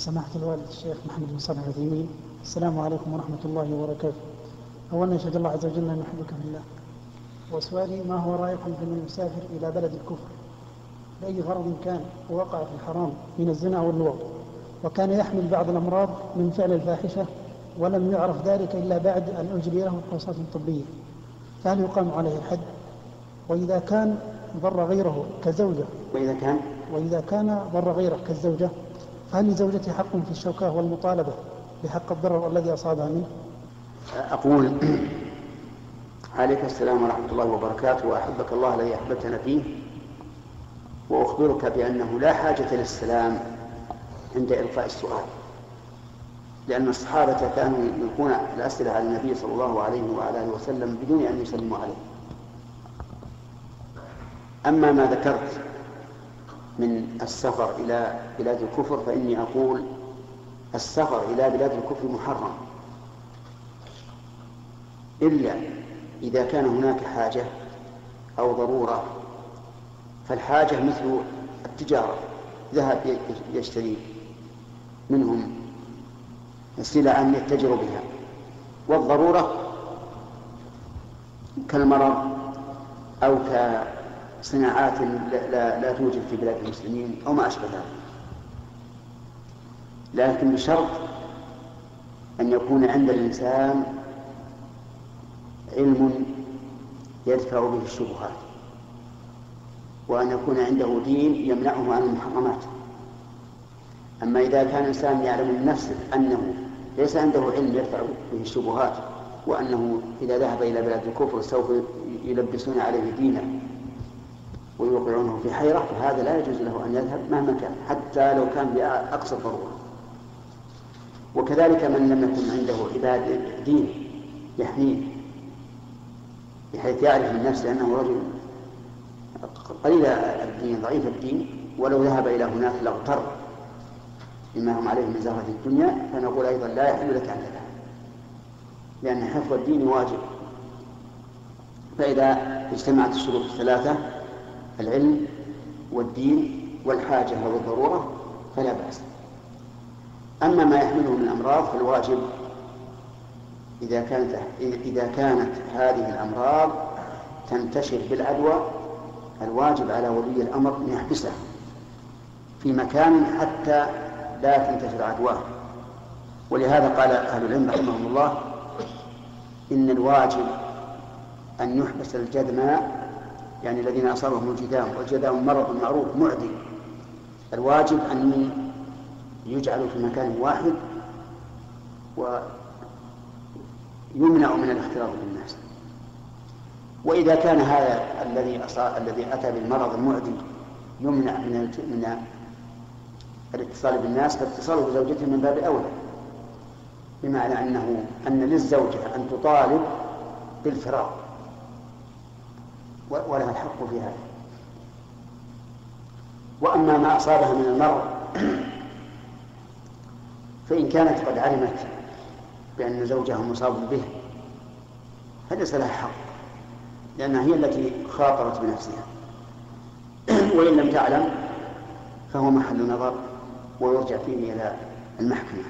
سماحة الوالد الشيخ محمد بن صالح العثيمين. السلام عليكم ورحمة الله وبركاته. أولا نشهد الله عز وجل أن نحبك في الله. وسؤالي ما هو رأيكم في من يسافر إلى بلد الكفر؟ لأي غرض كان ووقع في الحرام من الزنا واللواط؟ وكان يحمل بعض الأمراض من فعل الفاحشة ولم يعرف ذلك إلا بعد أن أجري له الفحوصات الطبية فهل يقام عليه الحد؟ وإذا كان ضر غيره كزوجة؟ وإذا كان؟ وإذا كان ضر غيره كالزوجة فهل لزوجته حق في الشوكة والمطالبة بحق الضرر الذي أصابها منه؟ أقول عليك السلام ورحمة الله وبركاته وأحبك الله الذي أحببتنا فيه وأخبرك بأنه لا حاجة للسلام عند إلقاء السؤال لأن الصحابة كانوا يلقون الأسئلة على النبي صلى الله عليه وعلى آله وسلم بدون أن يسلموا عليه أما ما ذكرت من السفر إلى بلاد الكفر فإني أقول السفر إلى بلاد الكفر محرم. إلا إذا كان هناك حاجة أو ضرورة فالحاجة مثل التجارة ذهب يشتري منهم سلعا يتجر بها والضرورة كالمرض أو كصناعات لا, لا توجد في بلاد المسلمين أو ما أشبه ذلك. لكن بشرط أن يكون عند الإنسان علم يدفع به الشبهات وأن يكون عنده دين يمنعه عن المحرمات. أما إذا كان الإنسان يعلم من نفسه أنه ليس عنده علم يدفع به الشبهات وأنه إذا ذهب إلى بلاد الكفر سوف يلبسون عليه دينه ويوقعونه في حيرة فهذا لا يجوز له أن يذهب مهما كان حتى لو كان بأقصى الضرورة. وكذلك من لم يكن عنده عباد دين يحميه بحيث يعرف من نفسه أنه رجل قليل الدين ضعيف الدين ولو ذهب إلى هناك لاغتر بما هم عليه من زهرة الدنيا فنقول أيضا لا يحل لك أن تذهب لأن حفظ الدين واجب. فإذا اجتمعت الشروط الثلاثة العلم والدين والحاجة والضرورة فلا بأس. أما ما يحمله من الأمراض فالواجب إذا كانت إذا كانت هذه الأمراض تنتشر بالعدوى الواجب على ولي الأمر أن يحبسه في مكان حتى لا تنتشر عدواه. ولهذا قال أهل العلم رحمهم الله إن الواجب أن يحبس الجدماء يعني الذين أصابهم الجذام والجذام مرض معروف معدي. الواجب أن يجعلوا في مكان واحد ويمنع من الاختلاط بالناس. وإذا كان هذا الذي الذي أتى بالمرض المعدي يمنع من من الاتصال بالناس فاتصاله بزوجته من باب أولى. بمعنى أنه أن للزوجة أن تطالب بالفراق. ولها الحق في هذا وأما ما أصابها من المرض فإن كانت قد علمت بأن زوجها مصاب به فليس لها حق لأنها هي التي خاطرت بنفسها. وإن لم تعلم فهو محل نظر ويرجع فيه إلى المحكمة.